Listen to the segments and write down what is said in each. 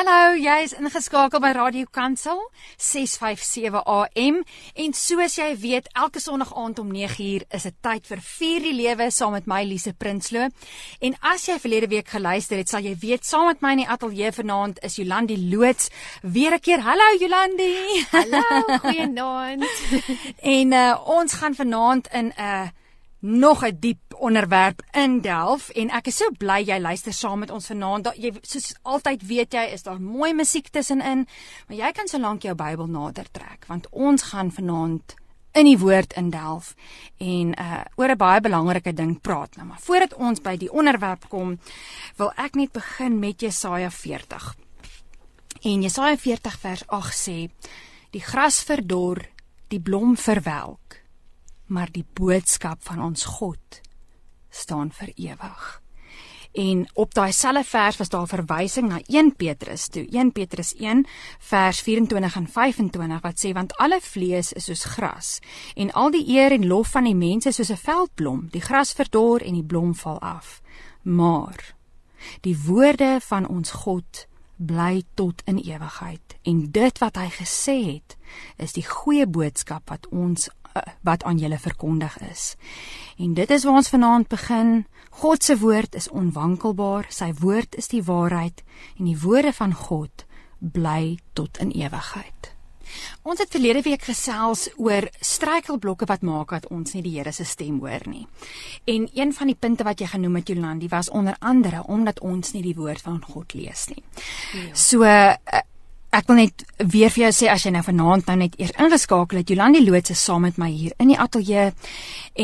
Hallo, jy is ingeskakel by Radio Kansel 657 AM en soos jy weet, elke Sondag aand om 9uur is dit tyd vir Vier die Lewe saam met my Lise Prinsloo. En as jy verlede week geluister het, sal jy weet saam met my in die ateljee vanaand is Jolandi Loots. Weer 'n keer. Hallo Jolandi. Hallo, goeienaand. en uh, ons gaan vanaand in 'n uh, nog 'n diep onderwerp indelf en ek is so bly jy luister saam met ons vanaand. Da, jy soos altyd weet jy is daar mooi musiek tussenin, maar jy kan solank jou Bybel nader trek want ons gaan vanaand in die woord indelf en uh oor 'n baie belangrike ding praat nou. Maar voordat ons by die onderwerp kom, wil ek net begin met Jesaja 40. En Jesaja 40 vers 8 sê: Die gras verdor, die blom verwelk maar die boodskap van ons God staan vir ewig. En op daai selfe vers was daar verwysing na 1 Petrus toe, 1 Petrus 1 vers 24 en 25 wat sê want alle vlees is soos gras en al die eer en lof van die mense soos 'n veldblom, die gras verdor en die blom val af. Maar die woorde van ons God bly tot in ewigheid en dit wat hy gesê het is die goeie boodskap wat ons wat aan julle verkondig is. En dit is waar ons vanaand begin. God se woord is onwankelbaar, sy woord is die waarheid en die woorde van God bly tot in ewigheid. Ons het verlede week gesels oor struikelblokke wat maak dat ons nie die Here se stem hoor nie. En een van die punte wat jy genoem het Jolandi was onder andere omdat ons nie die woord van God lees nie. Ja. So uh, Ek wil net weer vir jou sê as jy nou vanaand nou net eers ingeskakel het, Jolandi Loots is saam met my hier in die ateljee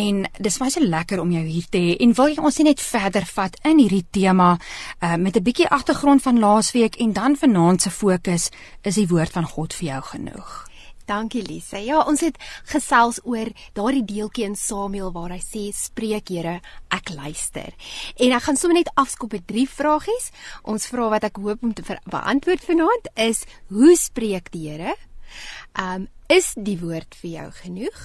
en dis baie so lekker om jou hier te hê. En wil jy ons net verder vat in hierdie tema uh, met 'n bietjie agtergrond van laasweek en dan vanaand se fokus is die woord van God vir jou genoeg. Dankie Lise. Ja, ons het gesels oor daardie deeltjie in Samuel waar hy sê spreek Here, ek luister. En ek gaan sommer net afskop met drie vragies. Ons vra wat ek hoop om te beantwoord vanaand is: Hoe spreek die Here? Um is die woord vir jou genoeg?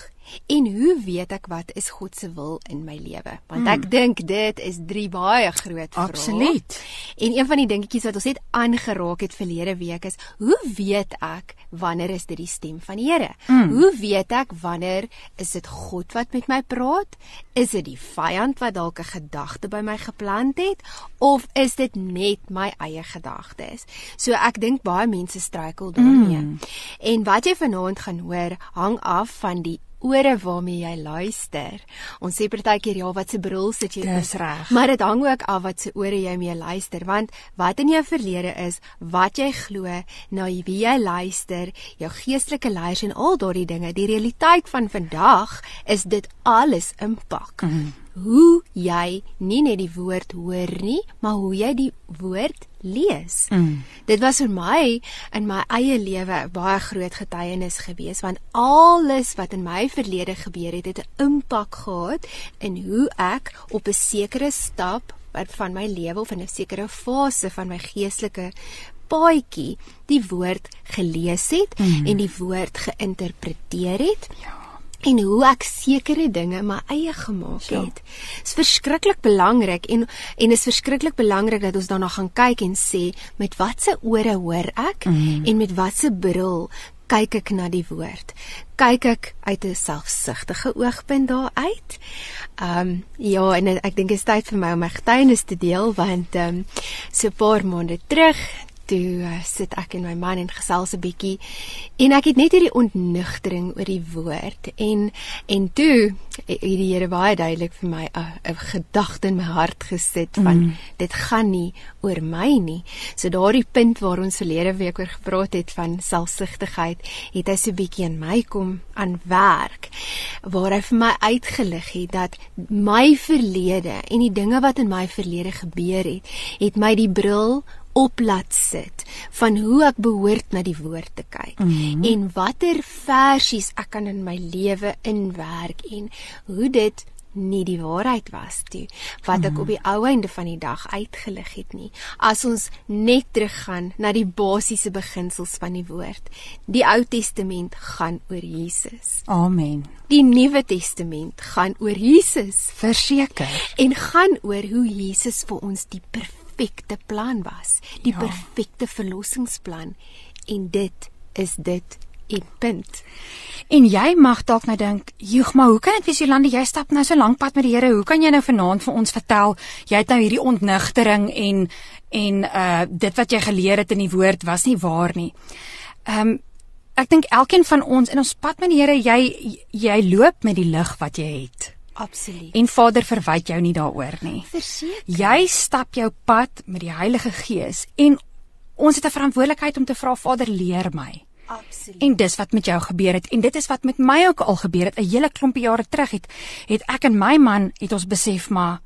En hoe weet ek wat is God se wil in my lewe? Want ek mm. dink dit is drie baie groot vrae. Absoluut. En een van die dingetjies wat ons net aangeraak het verlede week is, hoe weet ek wanneer is dit die stem van die Here? Mm. Hoe weet ek wanneer is dit God wat met my praat? Is dit die vyand wat dalk 'n gedagte by my geplant het of is dit net my eie gedagtes? So ek dink baie mense struikel daarmee. Mm. En wat jy vanaand gaan hoor, hang af van die ore waarmee jy luister. Ons sê partykeer ja, wat se bril sit jy? Dis reg. Maar dit hang ook af wat se ore jy mee luister, want wat in jou verlede is, wat jy glo, na wie jy luister, jou geestelike leiers en al daardie dinge, die realiteit van vandag is dit alles impak. Mm hoe jy nie net die woord hoor nie, maar hoe jy die woord lees. Mm. Dit was vir my in my eie lewe baie groot getuienis gewees want alles wat in my verlede gebeur het, het 'n impak gehad in hoe ek op 'n sekere stap van my lewe of in 'n sekere fase van my geestelike paadjie die woord gelees het mm. en die woord geïnterpreteer het. Ja en hoe ek sekere dinge my eie gemaak het. Dit is verskriklik belangrik en en is verskriklik belangrik dat ons daarna gaan kyk en sê met watse ore hoor ek mm. en met watse bril kyk ek na die woord. Kyk ek uit 'n selfsugtige oogpunt daar uit. Ehm um, ja, en ek dink dit is tyd vir my om my getuienis te deel want ehm um, so 'n paar maande terug toe uh, sit ek en my man en gesels 'n bietjie en ek het net hierdie ontnugtering oor die woord en en toe het die Here baie duidelik vir my 'n gedagte in my hart gesit van mm. dit gaan nie oor my nie. So daardie punt waar ons verlede week oor gepraat het van selfsugtigheid, het hy so 'n bietjie in my kom aan werk waar hy vir my uitgelig het dat my verlede en die dinge wat in my verlede gebeur het, het my die bril op laat sit van hoe ek behoort na die woord te kyk. Mm -hmm. en watter versies ek kan in my lewe inwerk en hoe dit nie die waarheid was toe wat ek mm. op die ou einde van die dag uitgelig het nie. As ons net teruggaan na die basiese beginsels van die woord die Ou Testament gaan oor Jesus. Amen. Die Nuwe Testament gaan oor Jesus. Verseker. En gaan oor hoe Jesus vir ons die perfekte perfekte plan was, die Ja. perfekte verlossingsplan en dit is dit en punt. En jy mag dalk nou dink, "Joeg, maar hoe kan dit wees Jolande, jy stap nou so lank pad met die Here. Hoe kan jy nou vanaand vir ons vertel jy het nou hierdie ontnigtering en en uh dit wat jy geleer het in die woord was nie waar nie." Ehm um, ek dink elkeen van ons in ons pad met die Here, jy jy loop met die lig wat jy het. Absoluut. En Vader verwyd jou nie daaroor nie. Verseker. Jy stap jou pad met die Heilige Gees en ons het 'n verantwoordelikheid om te vra Vader leer my. Absoluut. En dis wat met jou gebeur het en dit is wat met my ook al gebeur het 'n hele klompie jare terug het het ek en my man het ons besef maar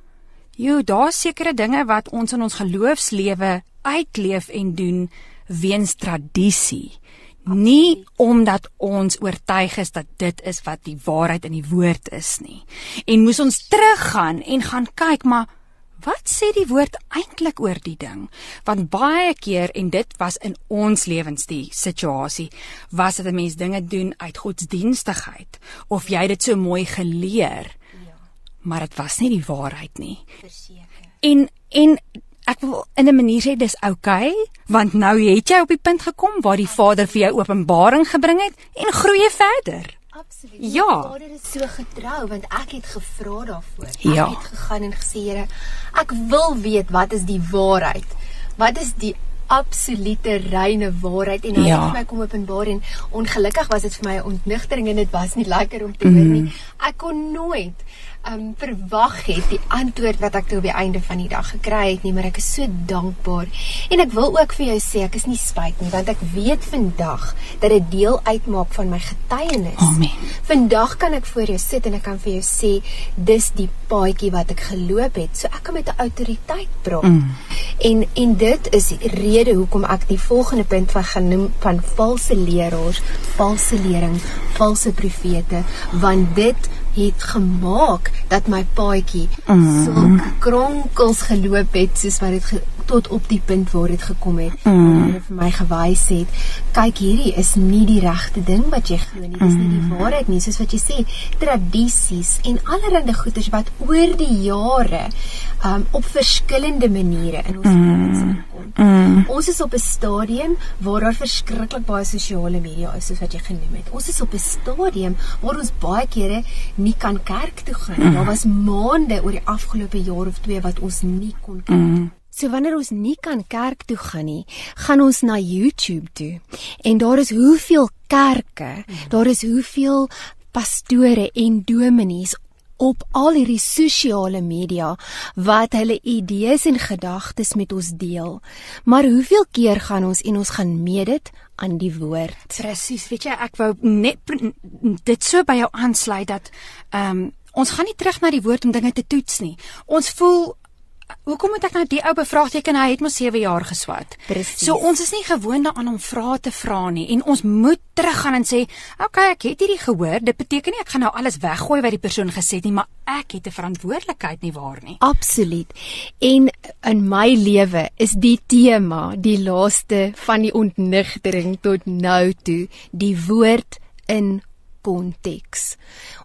jy daar's sekere dinge wat ons in ons geloofslewe uitleef en doen weens tradisie nie omdat ons oortuig is dat dit is wat die waarheid in die woord is nie en moes ons teruggaan en gaan kyk maar Wat sê die woord eintlik oor die ding? Want baie keer en dit was in ons lewens die situasie, was dit 'n mens dinge doen uit godsdienstigheid of jy dit so mooi geleer. Ja. Maar dit was nie die waarheid nie. Verseker. En en ek wil in 'n manier sê dis oukei, okay, want nou het jy op die punt gekom waar die Vader vir jou openbaring gebring het en groei verder. Absoluut. Ja. My Vader is so getrou want ek het gevra daarvoor. Ja. Ek het gegaan en gesê, Here, ek wil weet wat is die waarheid? Wat is die absolute reine waarheid en hy Ja. het vir my kom openbaar en ongelukkig was dit vir my 'n ontnigtering en dit was nie lekker om te hoor nie. Ek kon nooit um verwag het die antwoord wat ek toe op die einde van die dag gekry het nie, maar ek is so dankbaar. En ek wil ook vir jou sê ek is nie spyt nie want ek weet vandag dat dit deel uitmaak van my getuienis. Amen. Vandag kan ek voor jou sit en ek kan vir jou sê dis die paadjie wat ek geloop het. So ek kan met 'n autoriteit praat. Mm. En en dit is die rede hoekom ek die volgende punt van genoem van valse leraars, valse lering, valse profete, want dit het gemaak dat my paadjie mm. so kronkels geloop het soos wat dit tot op die punt waar dit gekom het. Mm. Waar vir my gewys het, kyk hierdie is nie die regte ding wat jy glo nie. Dis nie die waarheid nie, soos wat jy sê, tradisies en allerlei goeders wat oor die jare um op verskillende maniere in ons lewens inkom. Mm. Ons is op 'n stadium waar daar verskriklik baie sosiale media is soos wat jy genoem het. Ons is op 'n stadium waar ons baie kere nie kan kerk toe gaan nie. Daar was maande oor die afgelope jaar of twee wat ons nie kon kerk mm. So wanneer ons nie kan kerk toe gaan nie, gaan ons na YouTube toe. En daar is hoeveel kerke, daar is hoeveel pastore en dominees op al hierdie sosiale media wat hulle idees en gedagtes met ons deel. Maar hoeveel keer gaan ons en ons gaan meet dit aan die woord? Presies, weet jy, ek wou net dit so by jou aansluit dat ehm um, ons gaan nie terug na die woord om dinge te toets nie. Ons voel Hoekom moet ek nou die ou bevraagteken hy het mos 7 jaar geswat. Presies. So ons is nie gewoond daaraan om vrae te vra nie en ons moet teruggaan en sê, "Oké, okay, ek het hierdie gehoor. Dit beteken nie ek gaan nou alles weggooi wat die persoon gesê het nie, maar ek het 'n verantwoordelikheid nie waar nie." Absoluut. En in my lewe is die tema die laaste van die ontnigtering tot nou toe die woord in konteks.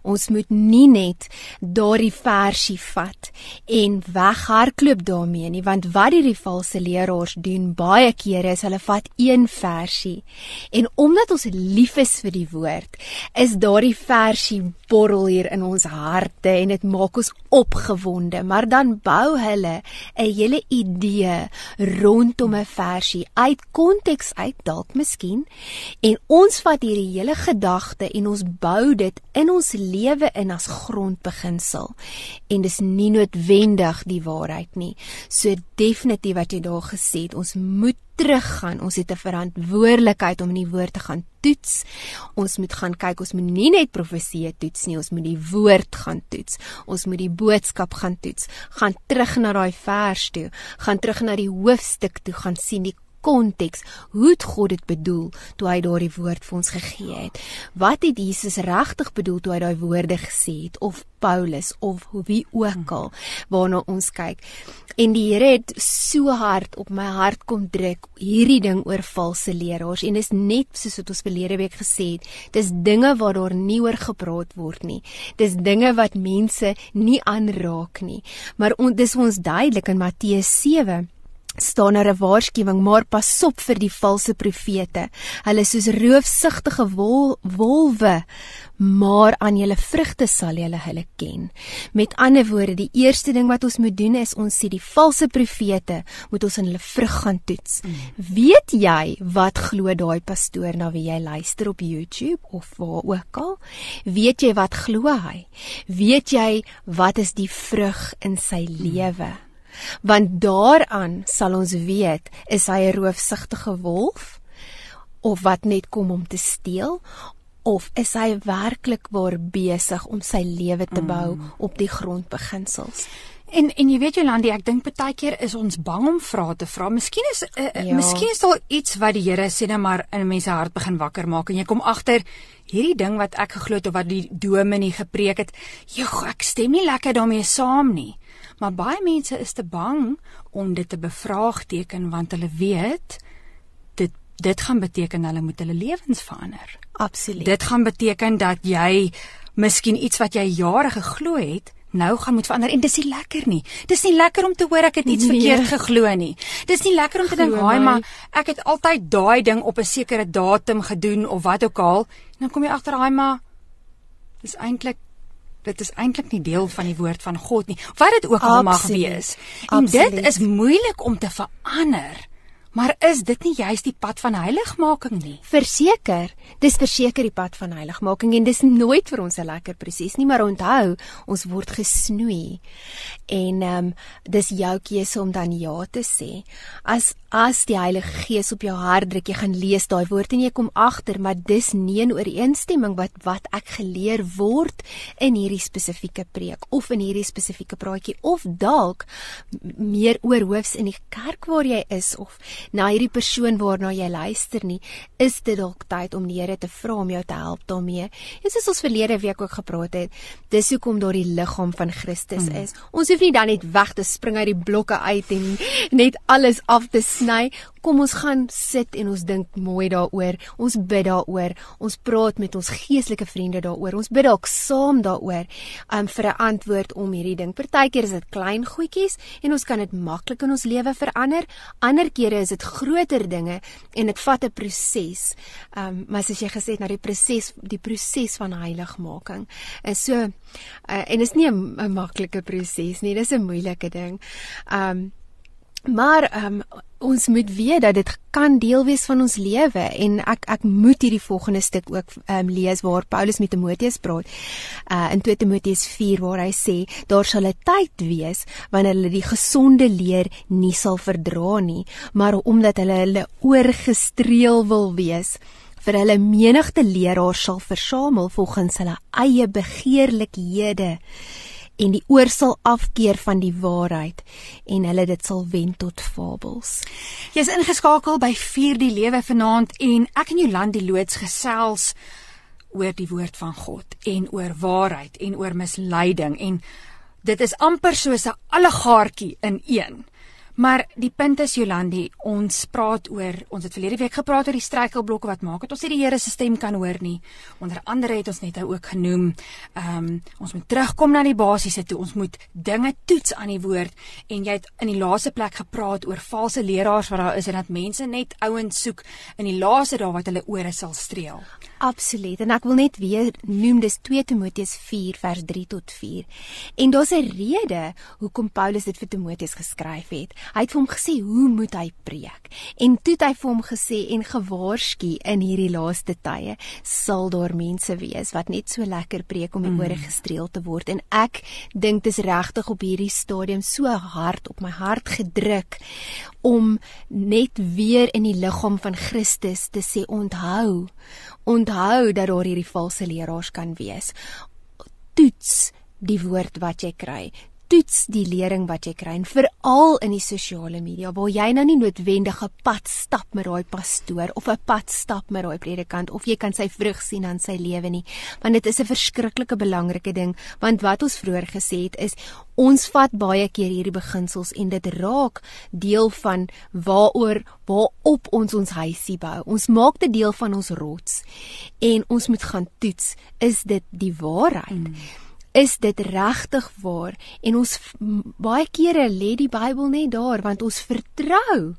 Ons moet nie net daardie versie vat en weghardloop daarmee nie, want wat hierdie valse leraars doen baie kere is hulle vat een versie en omdat ons lief is vir die woord, is daardie versie borrel hier in ons harte en dit maak ons opgewonde, maar dan bou hulle 'n hele idee rondom 'n versie uit konteks uit dalk miskien. En ons vat hierdie hele gedagte en ons bou dit in ons lewe in as grondbeginsel. En dis nie noodwendig die waarheid nie. So definitief wat jy daar gesê het, ons moet teruggaan. Ons het 'n verantwoordelikheid om in die woord te gaan toets. Ons moet gaan kyk, ons moet nie net profesie toets nie, ons moet die woord gaan toets. Ons moet die boodskap gaan toets. Gaan terug na daai vers toe, gaan terug na die hoofstuk toe, gaan sien die konteks hoe het God dit bedoel toe hy daardie woord vir ons gegee het? Wat het Jesus regtig bedoel toe hy daai woorde gesê het of Paulus of wie ook al waarna ons kyk? En die Here het so hard op my hart kom druk hierdie ding oor valse leraars. En dis net soos wat ons verlede week gesê het dis dinge waar daar nie oor gepraat word nie. Dis dinge wat mense nie aanraak nie. Maar on, dis ons duidelik in Matteus 7 staan daar 'n waarskuwing, maar pas op vir die valse profete. Hulle is soos roofsugtige wol, wolwe, maar aan julle vrugte sal julle hulle ken. Met ander woorde, die eerste ding wat ons moet doen is ons sien die valse profete, moet ons in hulle vrug gaan toets. Mm. Weet jy wat glo daai pastoor na wie jy luister op YouTube of waar ook al? Weet jy wat glo hy? Weet jy wat is die vrug in sy lewe? Want daaraan sal ons weet is hy 'n roofsugtige wolf of wat net kom om te steel of is hy werklik waar besig om sy lewe te bou mm. op die grondbeginsels En en jy weet Jolandi, ek dink baie keer is ons bang om vrae te vra. Miskien is uh, ja. miskien is daar iets wat die Here sê net maar in mense hart begin wakker maak en jy kom agter hierdie ding wat ek geglo het of wat die dominee gepreek het, joh, ek stem nie lekker daarmee saam nie. Maar baie mense is te bang om dit te bevraagteken want hulle weet dit dit gaan beteken hulle moet hulle lewens verander. Absoluut. Dit gaan beteken dat jy miskien iets wat jy jare geglo het nou gaan moet verander en dis nie lekker nie. Dis nie lekker om te hoor ek het iets nee. verkeerd geglo nie. Dis nie lekker om te dink, "Haai, maar ek het altyd daai ding op 'n sekere datum gedoen of wat ook al." En dan kom jy agter, "Haai, maar dis eintlik dit is eintlik nie deel van die woord van God nie. Wat dit ook al mag wees. En Absoluut. dit is moeilik om te verander. Maar is dit nie juist die pad van heiligmaking nie? Verseker, dis verseker die pad van heiligmaking en dis nooit vir ons 'n lekker proses nie, maar onthou, ons word gesnoei. En ehm um, dis jou keuse om dan ja te sê. As as die Heilige Gees op jou hart druk, jy gaan lees daai woord en jy kom agter, maar dis nie in ooreenstemming wat wat ek geleer word in hierdie spesifieke preek of in hierdie spesifieke praatjie of dalk meer oorhoofs in die kerk waar jy is of na hierdie persoon waarna jy luister nie, is dit dalk tyd om die Here te vra om jou te help daarmee. Dit is ons verlede week ook gepraat het. Dis hoekom daar die liggaam van Christus mm. is. Ons hoef nie dan net weg te spring uit die blokke uit en net alles af te sny. Kom ons gaan sit en ons dink mooi daaroor. Ons bid daaroor. Ons praat met ons geestelike vriende daaroor. Ons bid dalk saam daaroor um, vir 'n antwoord om hierdie ding. Partykeer is dit klein goedjies en ons kan dit maklik in ons lewe verander. Ander kere is dit groter dinge en dit vat 'n proses. Um, maar soos jy gesê het, na die proses, die proses van heiligmaking is so uh, en is nie 'n maklike proses nie. Dis 'n moeilike ding. Um, Maar um, ons moet weet dat dit kan deel wees van ons lewe en ek ek moet hierdie volgende stuk ook um, lees waar Paulus met Timoteus praat. Uh, in 2 Timoteus 4 waar hy sê daar sal 'n tyd wees wanneer hulle die gesonde leer nie sal verdra nie, maar omdat hulle hulle oorgestreel wil wees vir hulle menigte leraars sal versamel volgens hulle eie begeerlikhede en die oor sal afkeer van die waarheid en hulle dit sal wend tot fabels. Jy's ingeskakel by Vier die Lewe vanaand en ek en Jolandi loods gesels oor die woord van God en oor waarheid en oor misleiding en dit is amper soos 'n allegaartjie in een. Maar die punt is Jolandi, ons praat oor ons het verlede week gepraat oor die struikelblokke wat maak dat ons nie die Here se stem kan hoor nie. Onder andere het ons net nou ook genoem, ehm um, ons moet terugkom na die basiese toe. Ons moet dinge toets aan die woord en jy het in die laaste plek gepraat oor valse leraars wat daar is en dat mense net ouens soek in die laaste dae wat hulle ore sal streel. Absoluut. En ek wil net weer noem dis 2 Timoteus 4 vers 3 tot 4. En daar's 'n rede hoekom Paulus dit vir Timoteus geskryf het. Hy het vir hom gesê hoe moet hy preek? En toe het hy vir hom gesê en gewaarsku in hierdie laaste tye sal daar mense wees wat net so lekker preek om die ore mm. gestreel te word en ek dink dis regtig op hierdie stadium so hard op my hart gedruk om net weer in die liggaam van Christus te sê onthou onthou dat daar hierdie valse leraars kan wees toets die woord wat jy kry toets die lering wat jy kry en veral in die sosiale media waar jy nou nie noodwendig 'n pad stap met daai pastoor of 'n pad stap met daai predikant of jy kan sy vrug sien aan sy lewe nie want dit is 'n verskriklike belangrike ding want wat ons vroeër gesê het is ons vat baie keer hierdie beginsels en dit raak deel van waaroor waarop ons ons huisie bou. Ons maak dit deel van ons rots en ons moet gaan toets is dit die waarheid? Mm is dit regtig waar? En ons baie kere lê die Bybel net daar want ons vertrou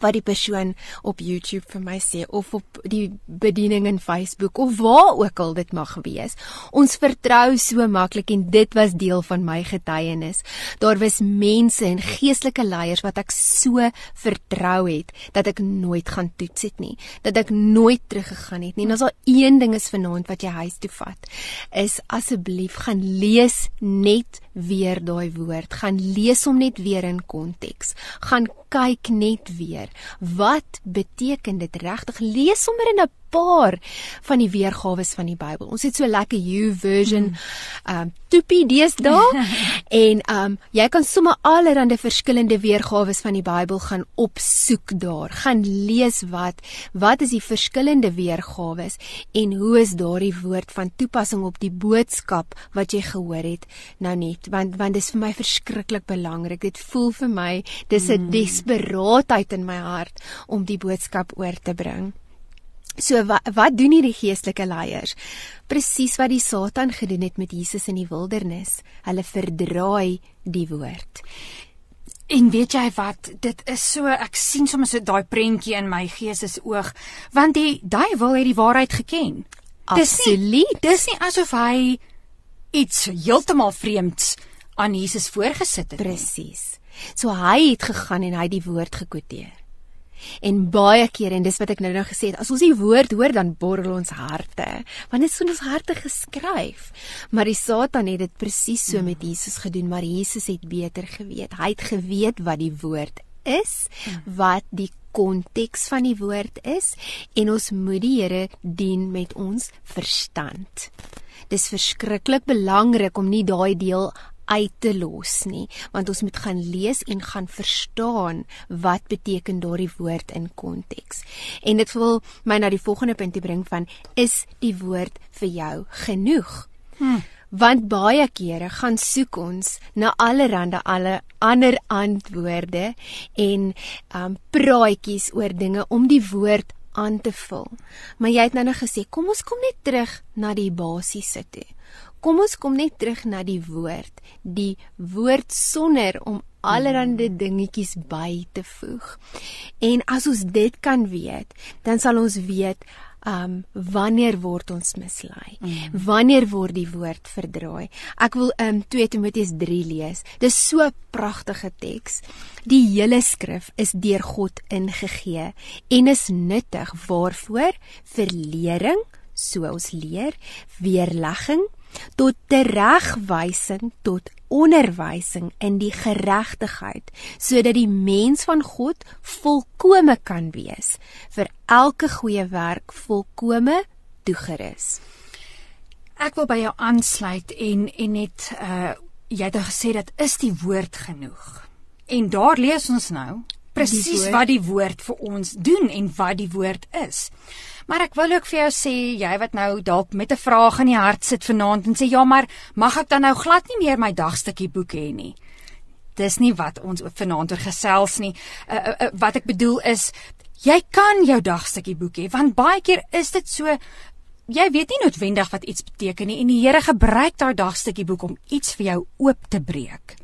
wat die persoon op YouTube vir my sê of op die bediening in Facebook of waar ook al dit mag wees. Ons vertrou so maklik en dit was deel van my getuienis. Daar was mense en geestelike leiers wat ek so vertrou het dat ek nooit gaan toets het nie, dat ek nooit teruggegaan het nie. En as al een ding is vanaand wat jy huis toe vat, is asseblief gaan lees net weer daai woord, gaan lees hom net weer in konteks. Gaan kyk net weer. Wat beteken dit regtig? Lees sommer in 'n paar van die weergawe van die Bybel. Ons het so lekker U version mm. um toepie deesdae en um jy kan sommer allerlei verskillende weergawe van die Bybel gaan opsoek daar. Gaan lees wat wat is die verskillende weergawe en hoe is daardie woord van toepassing op die boodskap wat jy gehoor het nou net want want dis vir my verskriklik belangrik. Dit voel vir my dis 'n mm. desperaatheid in my hart om die boodskap oor te bring. So wat wat doen hierdie geestelike leiers? Presies wat die Satan gedoen het met Jesus in die wildernis. Hulle verdraai die woord. En weet jy wat, dit is so ek sien sommer so daai prentjie in my geesesoog, want die duiwel het die waarheid geken. Absoluut. Dis nie asof hy iets heeltemal vreemds aan Jesus voorgesit het nie. Presies. So hy het gegaan en hy die woord gekwoteer. En baie keer en dis wat ek nou nou gesê het, as ons die woord hoor dan borrel ons harte, want dit is in ons harte geskryf. Maar die Satan het dit presies so met Jesus gedoen, maar Jesus het beter geweet. Hy het geweet wat die woord is, wat die konteks van die woord is en ons moet die Here dien met ons verstand. Dis verskriklik belangrik om nie daai deel uit te los nie want ons moet gaan lees en gaan verstaan wat beteken daardie woord in konteks. En dit wil my na die volgende punt bring van is die woord vir jou genoeg? Hmm. want baie kere gaan soek ons na allerlei alle ander antwoorde en um, praatjies oor dinge om die woord aan te vul. Maar jy het nou net gesê kom ons kom net terug na die basiese toe Kom ons kom net terug na die woord, die woord sonder om allerlei dingetjies by te voeg. En as ons dit kan weet, dan sal ons weet um wanneer word ons mislei? Mm. Wanneer word die woord verdraai? Ek wil um 2 Timoteus 3 lees. Dis so 'n pragtige teks. Die hele skrif is deur God ingegee en is nuttig waarvoor? Vir lering, so ons leer, weerlegging, tot teregwysing tot onderwysing in die geregtigheid sodat die mens van God volkome kan wees vir elke goeie werk volkome toegerus. Ek wil by jou aansluit en en net uh jy het gesê dat is die woord genoeg. En daar lees ons nou presies wat die woord vir ons doen en wat die woord is. Maar ek wil ook vir jou sê, jy wat nou dalk met 'n vraag in die hart sit vanaand en sê ja, maar mag ek dan nou glad nie meer my dagstukkie boek hê nie? Dis nie wat ons vanaand oor gesels nie. Uh, uh, uh, wat ek bedoel is jy kan jou dagstukkie boek hê want baie keer is dit so jy weet nie noodwendig wat iets beteken nie en die Here gebruik daai dagstukkie boek om iets vir jou oop te breek.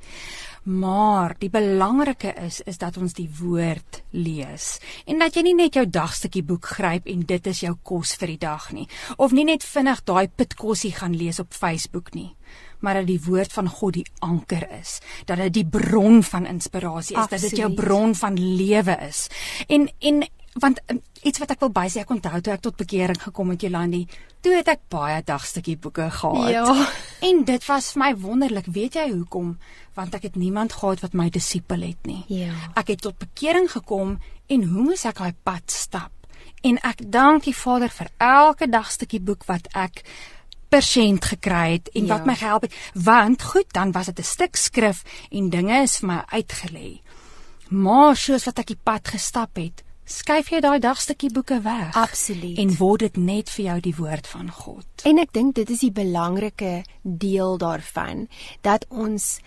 Maar die belangrike is is dat ons die woord lees. En dat jy nie net jou dagstukkie boek gryp en dit is jou kos vir die dag nie. Of nie net vinnig daai pitkossie gaan lees op Facebook nie maar dat die woord van God die anker is. Dat dit die bron van inspirasie is. Absoluut. dat dit jou bron van lewe is. En en want um, iets wat ek wil bysê ek onthou toe ek tot bekering gekom het Jolandi toe het ek baie dagstukkie boeke gehad. Ja. en dit was vir my wonderlik. Weet jy hoekom? Want ek het niemand gehad wat my disipel het nie. Ja. ek het tot bekering gekom en hoe moes ek daai pad stap? En ek dank die Vader vir elke dagstukkie boek wat ek persent gekry het en ja. wat my gehelp het want goed dan was dit 'n stuk skrif en dinge is vir my uitgelê maar soos wat ek die pad gestap het skuif jy daai dagstukkie boeke weg. Absoluut. En word dit net vir jou die woord van God. En ek dink dit is die belangrike deel daarvan dat ons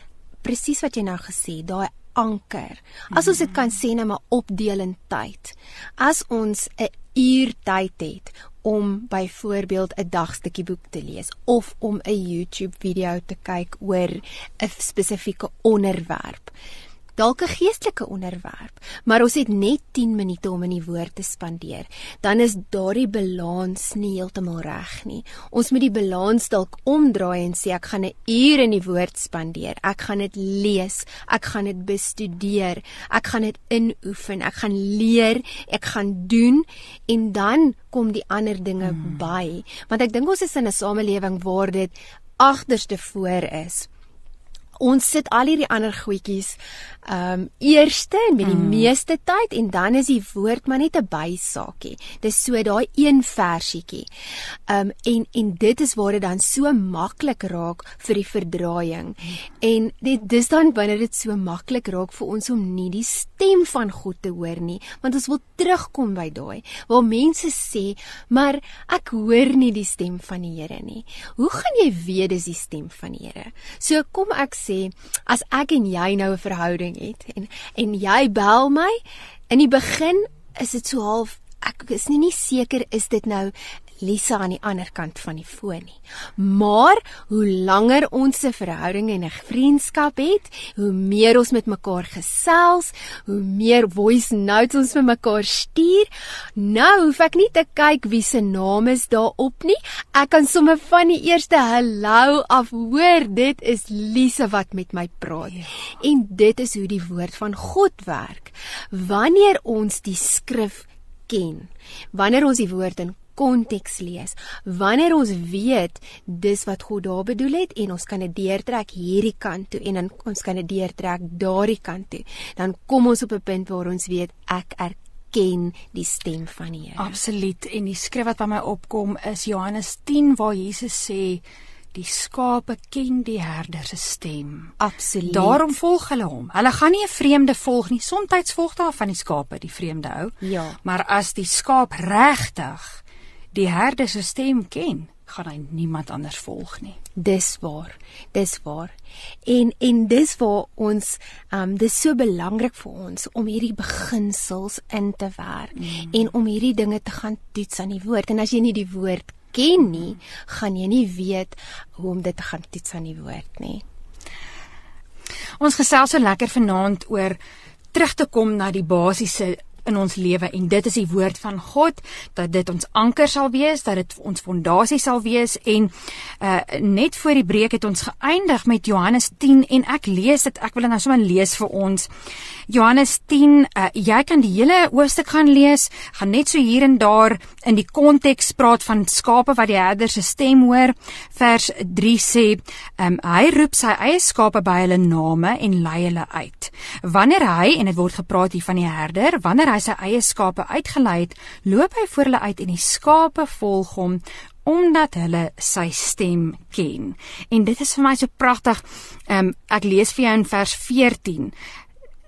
presies wat jy nou gesê, daai anker. As ons dit kan sê net maar opdeel in tyd. As ons 'n uur tyd het om byvoorbeeld 'n dagstukkie boek te lees of om 'n YouTube video te kyk oor 'n spesifieke onderwerp dalk 'n geestelike onderwerp, maar ons het net 10 minute om in die woord te spandeer, dan is daardie balans nie heeltemal reg nie. Ons moet die balans dalk omdraai en sê ek gaan 'n uur in die woord spandeer. Ek gaan dit lees, ek gaan dit bestudeer, ek gaan dit inoefen, ek gaan leer, ek gaan doen en dan kom die ander dinge hmm. by. Want ek dink ons is in 'n samelewing waar dit agterste voor is ons sit al hierdie ander goedjies um, eerste en met die mm. meeste tyd en dan is die woord maar net 'n bysaakie. Dis so daai een versietjie. Ehm um, en en dit is waar dit dan so maklik raak vir die verdraaiing. En dit dis dan wanneer dit so maklik raak vir ons om nie die stem van God te hoor nie, want ons wil terugkom by daai waar mense sê, "Maar ek hoor nie die stem van die Here nie." Hoe gaan jy weet dis die stem van die Here? So kom ek sê as ek en jy nou 'n verhouding het. En en jy bel my. In die begin is dit so half ek is nie nie seker is dit nou Lisa aan die ander kant van die foon nie. Maar hoe langer ons 'n verhouding en 'n vriendskap het, hoe meer ons met mekaar gesels, hoe meer voice notes ons vir mekaar stuur. Nou hoef ek nie te kyk wie se naam is daarop nie. Ek kan sommer van die eerste hallo af hoor dit is Lisa wat met my praat. Ja. En dit is hoe die woord van God werk. Wanneer ons die skrif ken, wanneer ons die woord in konteks lees. Wanneer ons weet dis wat God daar bedoel het en ons kan dit deurtrek hierdie kant toe en dan ons kan dit deurtrek daardie kant toe, dan kom ons op 'n punt waar ons weet ek erken die stem van die Here. Absoluut. En die skrif wat by my opkom is Johannes 10 waar Jesus sê Die skape ken die herder se stem. Absoluut. Daarom volg hulle hom. Hulle gaan nie 'n vreemde volg nie. Somstyds volg daar van die skape die vreemde ou. Ja. Maar as die skaap regtig die herder se stem ken, gaan hy niemand anders volg nie. Dis waar. Dis waar. En en dis waar ons um, dis so belangrik vir ons om hierdie beginsels in te werk mm. en om hierdie dinge te gaan toets aan die woord. En as jy nie die woord ken nie, gaan jy nie weet hoe om dit te gaan toets aan die woord nie. Ons gesels so lekker vanaand oor terug te kom na die basiese in ons lewe en dit is die woord van God dat dit ons anker sal wees, dat dit ons fondasie sal wees en uh net voor die breek het ons geëindig met Johannes 10 en ek lees dit ek wil dit nou sommer lees vir ons. Johannes 10 uh jy kan die hele hoofstuk gaan lees, gaan net so hier en daar in die konteks praat van skape wat die herder se stem hoor. Vers 3 sê, um hy roep sy eie skape by hulle name en lei hulle uit. Wanneer hy en dit word gepraat hier van die herder, wanneer hy sy eie skape uitgelei het, loop hy voor hulle uit en die skape volg hom omdat hulle sy stem ken. En dit is vir my so pragtig. Ehm um, ek lees vir jou in vers 14.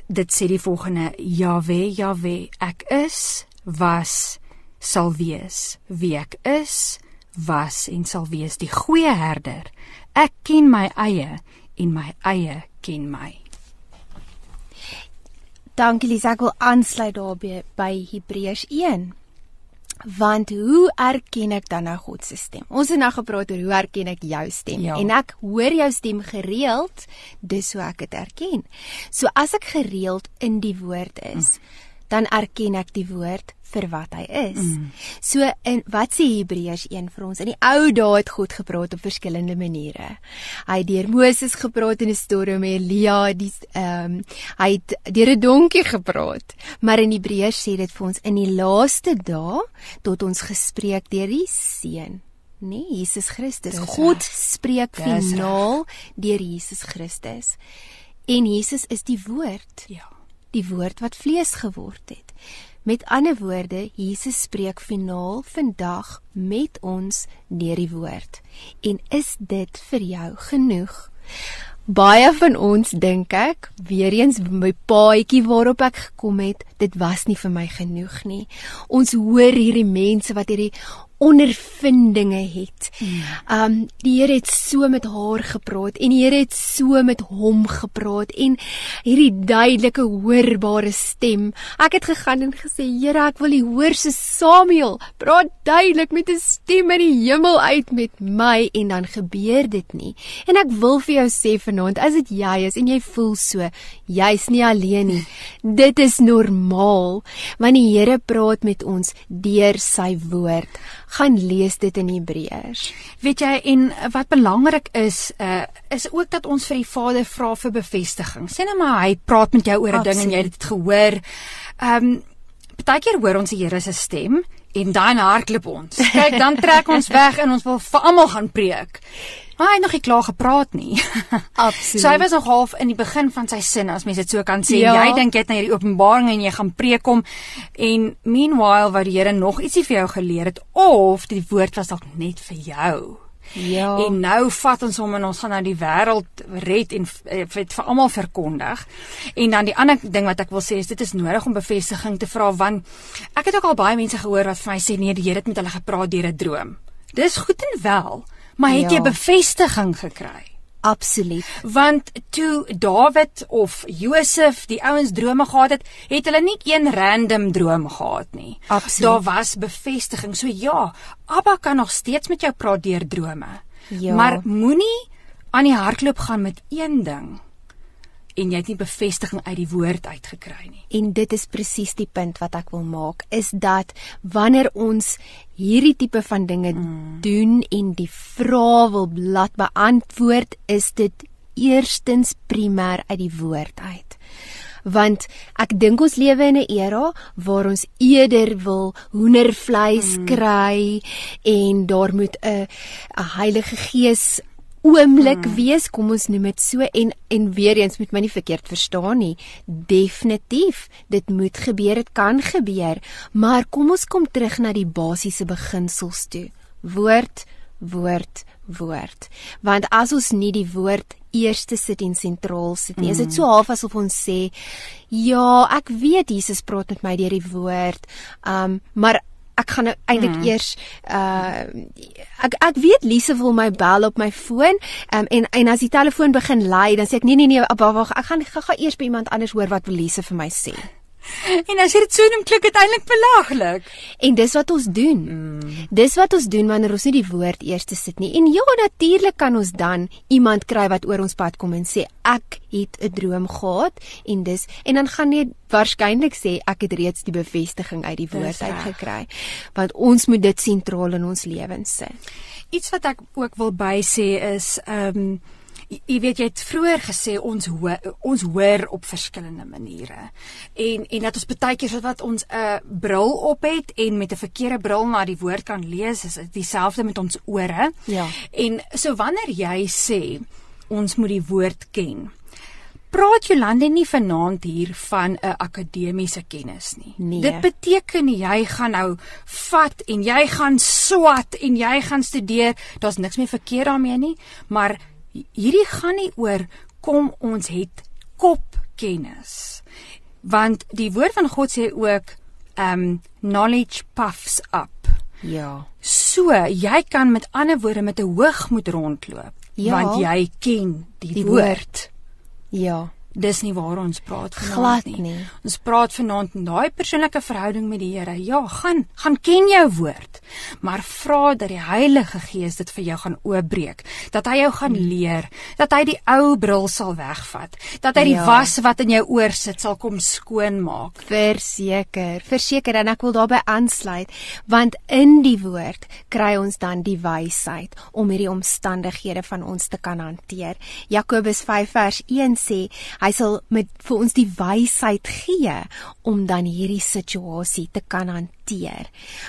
Dit sê die volgende: Jawe, Jawe, ek is was sal wees. Wie ek is, was en sal wees die goeie herder. Ek ken my eie en my eie ken my. Dankie Lisa, ek wil aansluit daarbey by Hebreërs 1. Want hoe erken ek dan nou God se stem? Ons het nou gepraat oor hoe erken ek jou stem ja. en ek hoor jou stem gereeld, dis hoe ek dit erken. So as ek gereeld in die woord is, mm. Dan erken ek die woord vir wat hy is. Mm. So in wat sê Hebreërs 1 vir ons? In die ou dae het God gepraat op verskillende maniere. Hy het deur Moses gepraat in 'n storm, Elia, die ehm um, hy het deur 'n donkie gepraat. Maar in Hebreërs sê dit vir ons in die laaste dae tot ons gespreek deur die Seun. Nee, Jesus Christus. Dis God recht. spreek finaal deur Jesus Christus. En Jesus is die woord. Ja. Die woord wat vlees geword het. Met ander woorde, Jesus spreek finaal vandag met ons deur die woord. En is dit vir jou genoeg? Baie van ons dink ek, weer eens my paadjie waarop ek gekom het, dit was nie vir my genoeg nie. Ons hoor hierdie mense wat hierdie ondervindinge het. Um die Here het so met haar gepraat en die Here het so met hom gepraat en hierdie duidelike hoorbare stem. Ek het gegaan en gesê, Here, ek wil U hoor so Samuel, praat duidelik met 'n stem uit die hemel uit met my en dan gebeur dit nie. En ek wil vir jou sê vanaand, as dit jy is en jy voel so, jy's nie alleen nie. Dit is normaal want die Here praat met ons deur sy woord gaan lees dit in Hebreërs. Weet jy en wat belangrik is, uh is ook dat ons vir die Vader vra vir bevestiging. Sê net maar hy praat met jou oor 'n ding en jy het dit gehoor. Ehm um, partykeer hoor ons die Here se stem en dan hardloop ons. Kyk, dan trek ons weg en ons wil vir almal gaan preek. Maar hy het nog nie klaar gepraat nie. Absoluut. So hy was nog half in die begin van sy sin as mens dit so kan sê. Ja. Jy dink jy het na hierdie openbaring en jy gaan preek hom en meanwhile wat die Here nog ietsie vir jou geleer het of die woord was dalk net vir jou. Ja. En nou vat ons hom en ons gaan nou die wêreld red en eh, dit vir almal verkondig. En dan die ander ding wat ek wil sê is dit is nodig om bevestiging te vra want ek het ook al baie mense gehoor wat vir my sê nee, die Here het met hulle gepraat deur 'n droom. Dis goed en wel, maar het Ja. jy bevestiging gekry? Absoluut. Want toe Dawid of Josef die ouens drome gehad het, het hulle nie een random droom gehad nie. Absoluut. Daar was bevestiging. So ja, Abba kan nog steeds met jou praat deur drome. Ja. Maar moenie aan die hardloop gaan met een ding en jy het nie bevestiging uit die woord uitgekry nie. En dit is presies die punt wat ek wil maak, is dat wanneer ons hierdie tipe van dinge mm. doen en die vrae wil laat beantwoord, is dit eerstens primêr uit die woord uit. Want ek dink ons lewe in 'n era waar ons eerder wil hoendervleis mm. kry en daar moet 'n 'n Heilige Gees oomblik hmm. wees, kom ons noem dit so en en weer eens moet my nie verkeerd verstaan nie. Definitief, dit moet gebeur, dit kan gebeur, maar kom ons kom terug na die basiese beginsels toe. Woord, woord, woord. Want as ons nie die woord eerste sit en sentraal sit nie, mm. is dit so half asof ons sê, ja, ek weet Jesus praat met my deur die woord, um, maar ek gaan nou eintlik mm. eers uh ek ek weet Lise wil my bel op my foon um, en en as die telefoon begin lui dan sê ek nee nee nee wag ek gaan gaan eers by iemand anders hoor wat Lise vir my sê. En as jy dit so noem, klink dit eintlik belaglik. En dis wat ons doen. Mm. Dis wat ons doen wanneer ons nie die woord eers sit nie. En ja, natuurlik kan ons dan iemand kry wat oor ons pad kom en sê ek het 'n droom gehad en dis en dan gaan jy waarskynlik sê ek het reeds die bevestiging uit die woord uit gekry. Want ons moet dit sentraal in ons lewens sit. Iets wat ek ook wil bysê is ehm um, jy weet jy het vroeër gesê ons hoor ons hoor op verskillende maniere. En en dat ons baie keer wat ons 'n uh, bril op het en met 'n verkeerde bril na die woord kan lees, is dit dieselfde met ons ore. Ja. En so wanneer jy sê ons moet die woord ken. Praat Jolande nie vanaand hier van 'n akademiese kennis nie. Nee. Dit beteken jy gaan nou vat en jy gaan swat en jy gaan studeer. Daar's niks meer verkeerd daarmee nie, maar hierdie gaan nie oor kom ons het kopkennis. Want die woord van God sê ook um knowledge puffs up. Ja. So, jy kan met ander woorde met 'n hoogmoed rondloop Ja. want jy ken die, Die woord. woord. Ja. Dis nie waar ons praat vanaand nie. nie. Ons praat vanaand in daai persoonlike verhouding met die Here. Ja, gaan gaan ken jou woord, maar vra dat die Heilige Gees dit vir jou gaan oopbreek, dat hy jou gaan Hmm. leer, dat hy die ou bril sal wegvat, dat hy die Ja. was wat in jou oor sit sal kom skoonmaak. Verseker, verseker en ek wil daarbey aansluit want in die woord kry ons dan die wysheid om hierdie omstandighede van ons te kan hanteer. Jakobus 5 vers 1 sê hy sal met vir ons die wysheid gee om dan hierdie situasie te kan hanteer.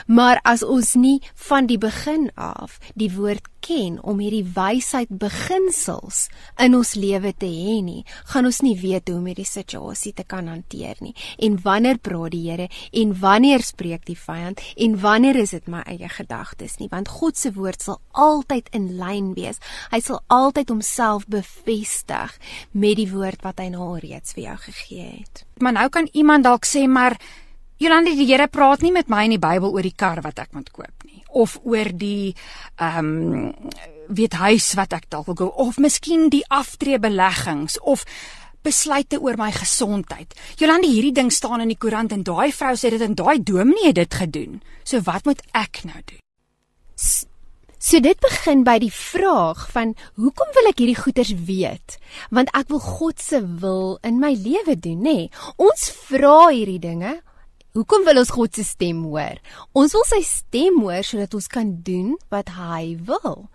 Maar as ons nie van die begin af die woord ken om hierdie wysheid beginsels in ons lewe te hê nie, gaan ons nie weet hoe om hierdie situasie te kan hanteer nie. En wanneer praat die Here en wanneer spreek die vyand en wanneer is dit my eie gedagtes nie, want God se woord sal altyd in lyn wees. Hy sal altyd homself bevestig met die woord wat hy nou al reeds vir jou gegee het. Maar nou kan iemand dalk sê maar Jolande die Here praat nie met my in die Bybel oor die kar wat ek moet koop nie of oor die ehm um, weet huis wat ek dalk wil koop of miskien die aftreebeleggings of besluite oor my gesondheid. Jolande, hierdie ding staan in die koerant en daai vrou sê dit en daai dominee het dit gedoen. So wat moet ek nou doen? So dit begin by die vraag van hoekom wil ek hierdie goeders weet? Want ek wil God se wil in my lewe doen, nê? Nee. Ons vra hierdie dinge. Hoekom wil ons God se stem hoor? Ons wil sy stem hoor sodat ons kan doen wat hy wil.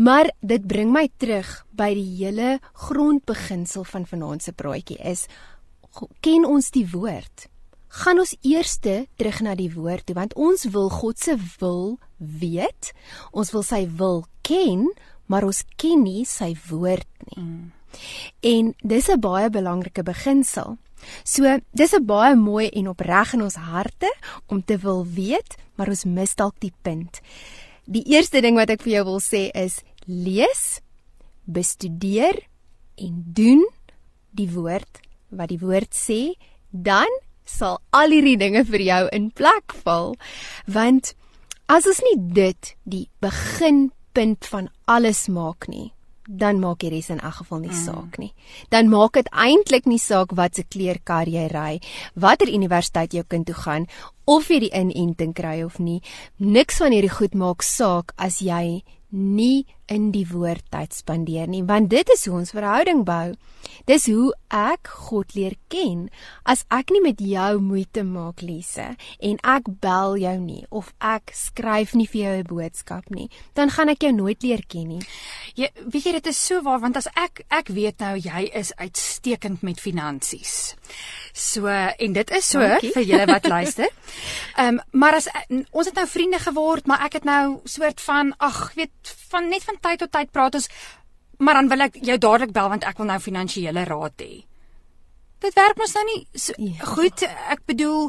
Maar dit bring my terug by die hele grondbeginsel van vanaand se praatjie is ken ons die woord? Gaan ons eers terug na die woord toe want ons wil God se wil weet. Ons wil sy wil ken, maar ons ken nie sy woord nie. Mm. En dis 'n baie belangrike beginsel. So, dis 'n baie mooi en opreg in ons harte om te wil weet, maar ons mis dalk die punt. Die eerste ding wat ek vir jou wil sê is lees, bestudeer en doen die woord wat die woord sê, dan sal al hierdie dinge vir jou in plek val. Want as ons nie dit die beginpunt van alles maak nie, dan maak die res in elk geval nie mm. saak nie. Dan maak dit eintlik nie saak wat se kleerkar jy ry, watter universiteit jou kind toe gaan of jy die inenting kry of nie. Niks van hierdie goed maak saak as jy nie in die woord tyd spandeer nie want dit is hoe ons verhouding bou. Dis hoe ek God leer ken. As ek nie met jou moeite maak Lise en ek bel jou nie of ek skryf nie vir jou 'n boodskap nie, dan gaan ek jou nooit leer ken nie. Jy weet jy dit is so waar want as ek ek weet nou jy is uitstekend met finansies. So en dit is so Dankie. vir julle wat luister. Ehm um, maar as ons het nou vriende geword, maar ek het nou soort van ag, weet van net van tyd tot tyd praat ons maar dan wil ek jou dadelik bel want ek wil nou finansiële raad hê. Dit werk mos nou nie so, ja. goed. Ek bedoel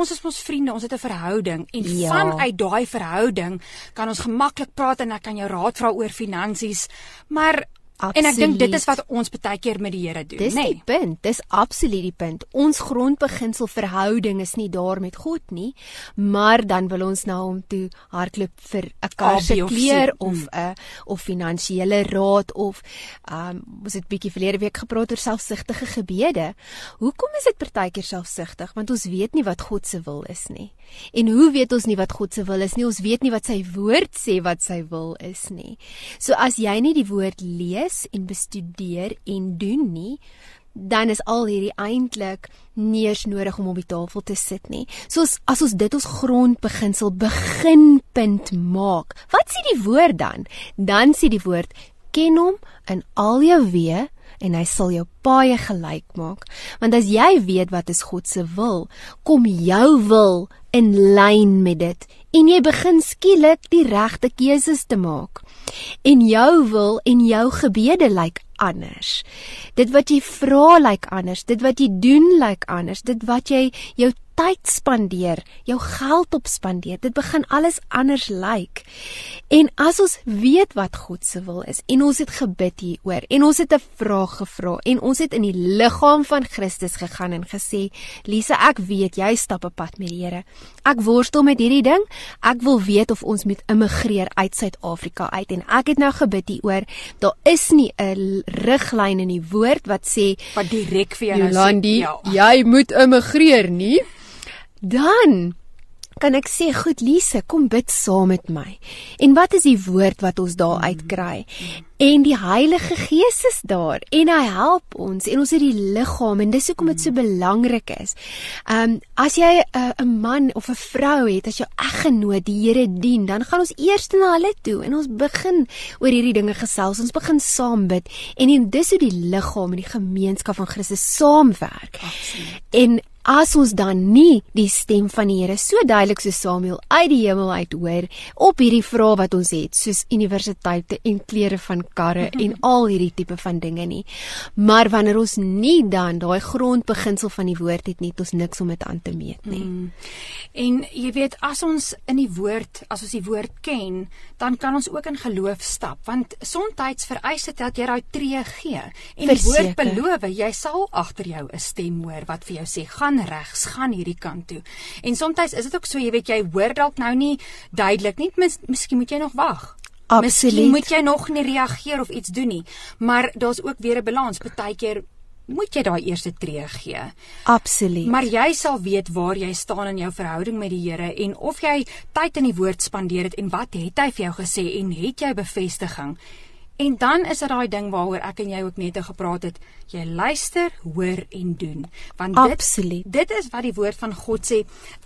ons is mos vriende, ons het 'n verhouding en ja. vanuit daai verhouding kan ons gemaklik praat en ek kan jou raad vra oor finansies, maar Absoluut. En ek dink dit is wat ons baie keer met die Here doen, né? Dis nee. die punt. Dis absoluut die punt. Ons grondbeginsel verhouding is nie daar met God nie, maar dan wil ons nou om toe hardloop vir 'n karse kleer of 'n mm. of finansiële raad of um ons het bietjie verlede week gepraat oor selfsugtige gebede. Hoekom is dit baie keer selfsugtig? Want ons weet nie wat God se wil is nie. En hoe weet ons nie wat God se wil is nie? Ons weet nie wat sy woord sê wat sy wil is nie. So as jy nie die woord lees lees en bestudeer en doen nie, dan is al hierdie eintlik nie eens nodig om op die tafel te sit nie. Soos as ons dit ons grondbeginsel beginpunt maak. Wat sê die woord dan? Dan sê die woord ken hom in al jou weë en hy sal jou paie gelyk maak. Want as jy weet wat is God se wil, kom jou wil in lyn met dit en jy begin skielik die regte keuses te maak. En jou wil en jou gebede lyk anders. Dit wat jy vra lyk anders, dit wat jy doen lyk anders, dit wat jy jou tyd spandeer, jou geld op spandeer. Dit begin alles anders lyk. En as ons weet wat God se wil is en ons het gebid hieroor en ons het 'n vraag gevra en ons het in die liggaam van Christus gegaan en gesê, "Lise, ek weet jy stap 'n pad met die Here. Ek worstel met hierdie ding. Ek wil weet of ons moet immigreer uit Suid-Afrika uit." En ek het nou gebid hieroor. Daar is nie 'n riglyn in die woord wat sê wat direk vir jou Jolandi, nou sê, ja. jy moet immigreer nie. Dan kan ek sê, "Goed, Lise, kom bid saam met my." En wat is die woord wat ons daar uitkry? En die Heilige Gees is daar en hy help ons en ons het die liggaam en dis hoekom dit so belangrik is. Um as jy 'n uh, man of 'n vrou het, as jou eggenoot die Here dien, dan gaan ons eers na hulle toe en ons begin oor hierdie dinge gesels. Ons begin saam bid en en dis hoe die liggaam en die gemeenskap van Christus saamwerk. Absoluut. En As ons dan nie die stem van die Here so duidelik so Samuel uit die hemel uit hoor op hierdie vrae wat ons het soos universiteite en klere van karre en al hierdie tipe van dinge nie maar wanneer ons nie dan daai grondbeginsel van die woord het nie het ons niks om dit aan te meet nie mm. en jy weet as ons in die woord as ons die woord ken dan kan ons ook in geloof stap want soms vereis dit dat jy daai tree gee en Verseker. die woord beloof jy sal agter jou 'n stem hoor wat vir jou sê gaan regs, gaan hierdie kant toe. En soms is dit ook so, jy weet jy hoor dalk nou nie duidelik nie, mis, miskien moet jy nog wag. Absoluut. Miskien moet jy nog nie reageer of iets doen nie. Maar daar's ook weer 'n balans. Partykeer moet jy daai eerste tree gee. Absoluut. Maar jy sal weet waar jy staan in jou verhouding met die Here en of jy tyd in die woord spandeer het en wat het hy vir jou gesê en het jy bevestiging? En dan is dit daai ding waaroor ek en jy ook net gepraat het. Jy luister, hoor en doen. Want dit Absoluut. dit is wat die woord van God sê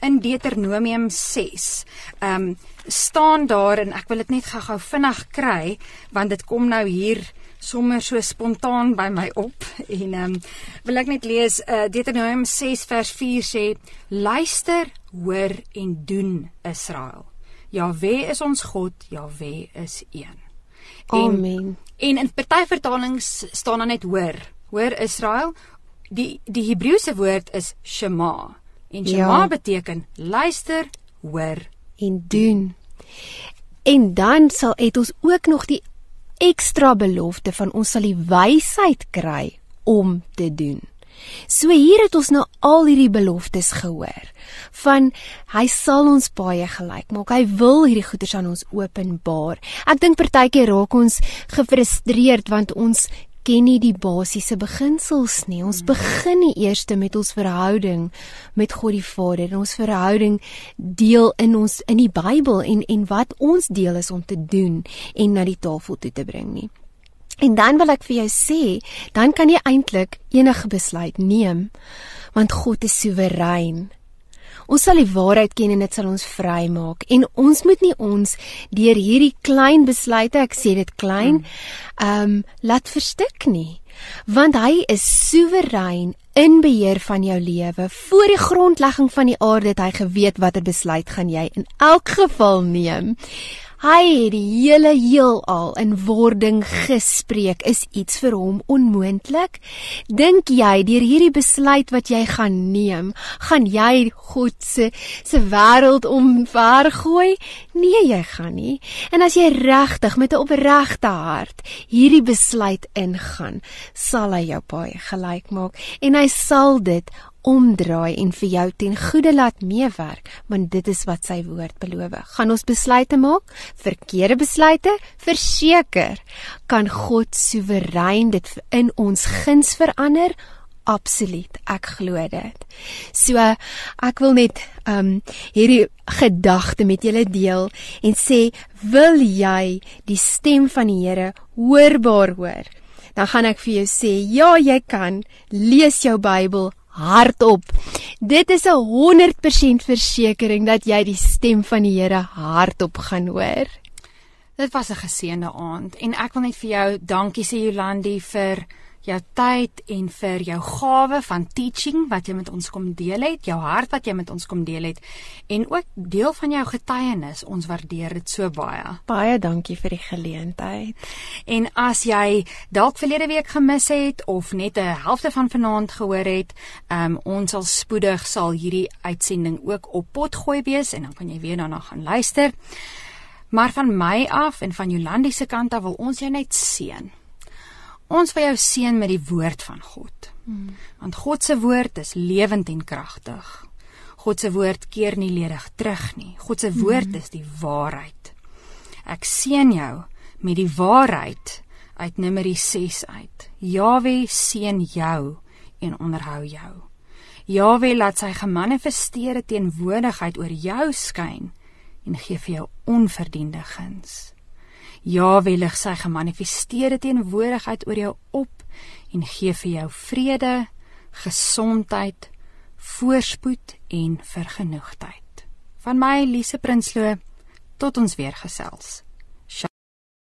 in Deuteronomium 6. Ehm um, staan daar en ek wil dit net gou-gou vinnig kry want dit kom nou hier sommer so spontaan by my op en ehm um, wil ek net lees uh, Deuteronomium 6 vers 4 sê luister, hoor en doen Israel. Jahwe is ons God, Jahwe is een. Amen. En in party vertalings staan daar net hoor. Hoor Israel. Die die Hebreëse woord is shema. En shema Ja. beteken luister, hoor. en doen. En dan sal het ons ook nog die ekstra belofte van ons sal die wysheid kry om te doen. So hier het ons nou al hierdie beloftes gehoor van hy sal ons baie gelyk maak. Hy wil hierdie goeders aan ons openbaar. Ek dink partykeer raak ons gefrustreerd want ons ken nie die basiese beginsels nie. Ons begin nie eers met ons verhouding met God die Vader en ons verhouding deel in ons in die Bybel en en wat ons deel is om te doen en na die tafel toe te bring nie. En dan wil ek vir jou sê, dan kan jy eintlik enige besluit neem want God is soewerein. Ons sal die waarheid ken en dit sal ons vrymaak en ons moet nie ons deur hierdie klein besluite, ek sê dit klein, ehm um, laat verstik nie. Want hy is soewerein in beheer van jou lewe. Voor die grondlegging van die aarde het hy geweet watter besluit gaan jy in elk geval neem. Hy het die hele heelal in wording gespreek. Is iets vir hom onmoontlik? Dink jy deur hierdie besluit wat jy gaan neem, gaan jy God se se wêreld omvergooi? Nee, jy gaan nie. En as jy regtig met 'n opregte hart hierdie besluit ingaan, sal hy jou baie gelyk maak en hy sal dit omdraai en vir jou ten goeie laat meewerk, want dit is wat sy woord beloof. Gaan ons besluite maak? Verkeerde besluite? Verseker, kan God soewerein dit in ons guns verander? Absoluut, ek glo dit. So ek wil net um hierdie gedagte met julle deel en sê, wil jy die stem van die Here hoorbaar hoor? Dan gaan ek vir jou sê, ja, jy kan. Lees jou Bybel hardop. Dit is 'n 100% versekering dat jy die stem van die Here hardop gaan hoor. Dit was 'n geseënde aand en ek wil net vir jou dankie sê Jolandi vir jou tyd en vir jou gawe van teaching wat jy met ons kom deel het, jou hart wat jy met ons kom deel het en ook deel van jou getuienis. Ons waardeer dit so baie. Baie dankie vir die geleentheid. En as jy dalk verlede week gemis het of net 'n helfte van vanaand gehoor het, um, ons sal spoedig sal hierdie uitsending ook op pot gooi wees en dan kan jy weer daarna gaan luister. Maar van my af en van Jolandi se kant af wil ons jou net seën. Ons wil jou seën met die woord van God. Hmm. Want God se woord is lewend en kragtig. God se woord keer nie ledig terug nie. God se woord hmm. is die waarheid. Ek seën jou met die waarheid uit Numeri 6 uit. Jawe seën jou en onderhou jou. Jawe laat sy gemanifesteerde teenwoordigheid oor jou skyn en gee vir jou onverdiende guns. Jawe lig sy gemanifesteerde teenwoordigheid oor jou op en gee vir jou vrede, gesondheid, voorspoed en vergenoegdheid. Van my Lise Prinsloo tot ons weer gesels.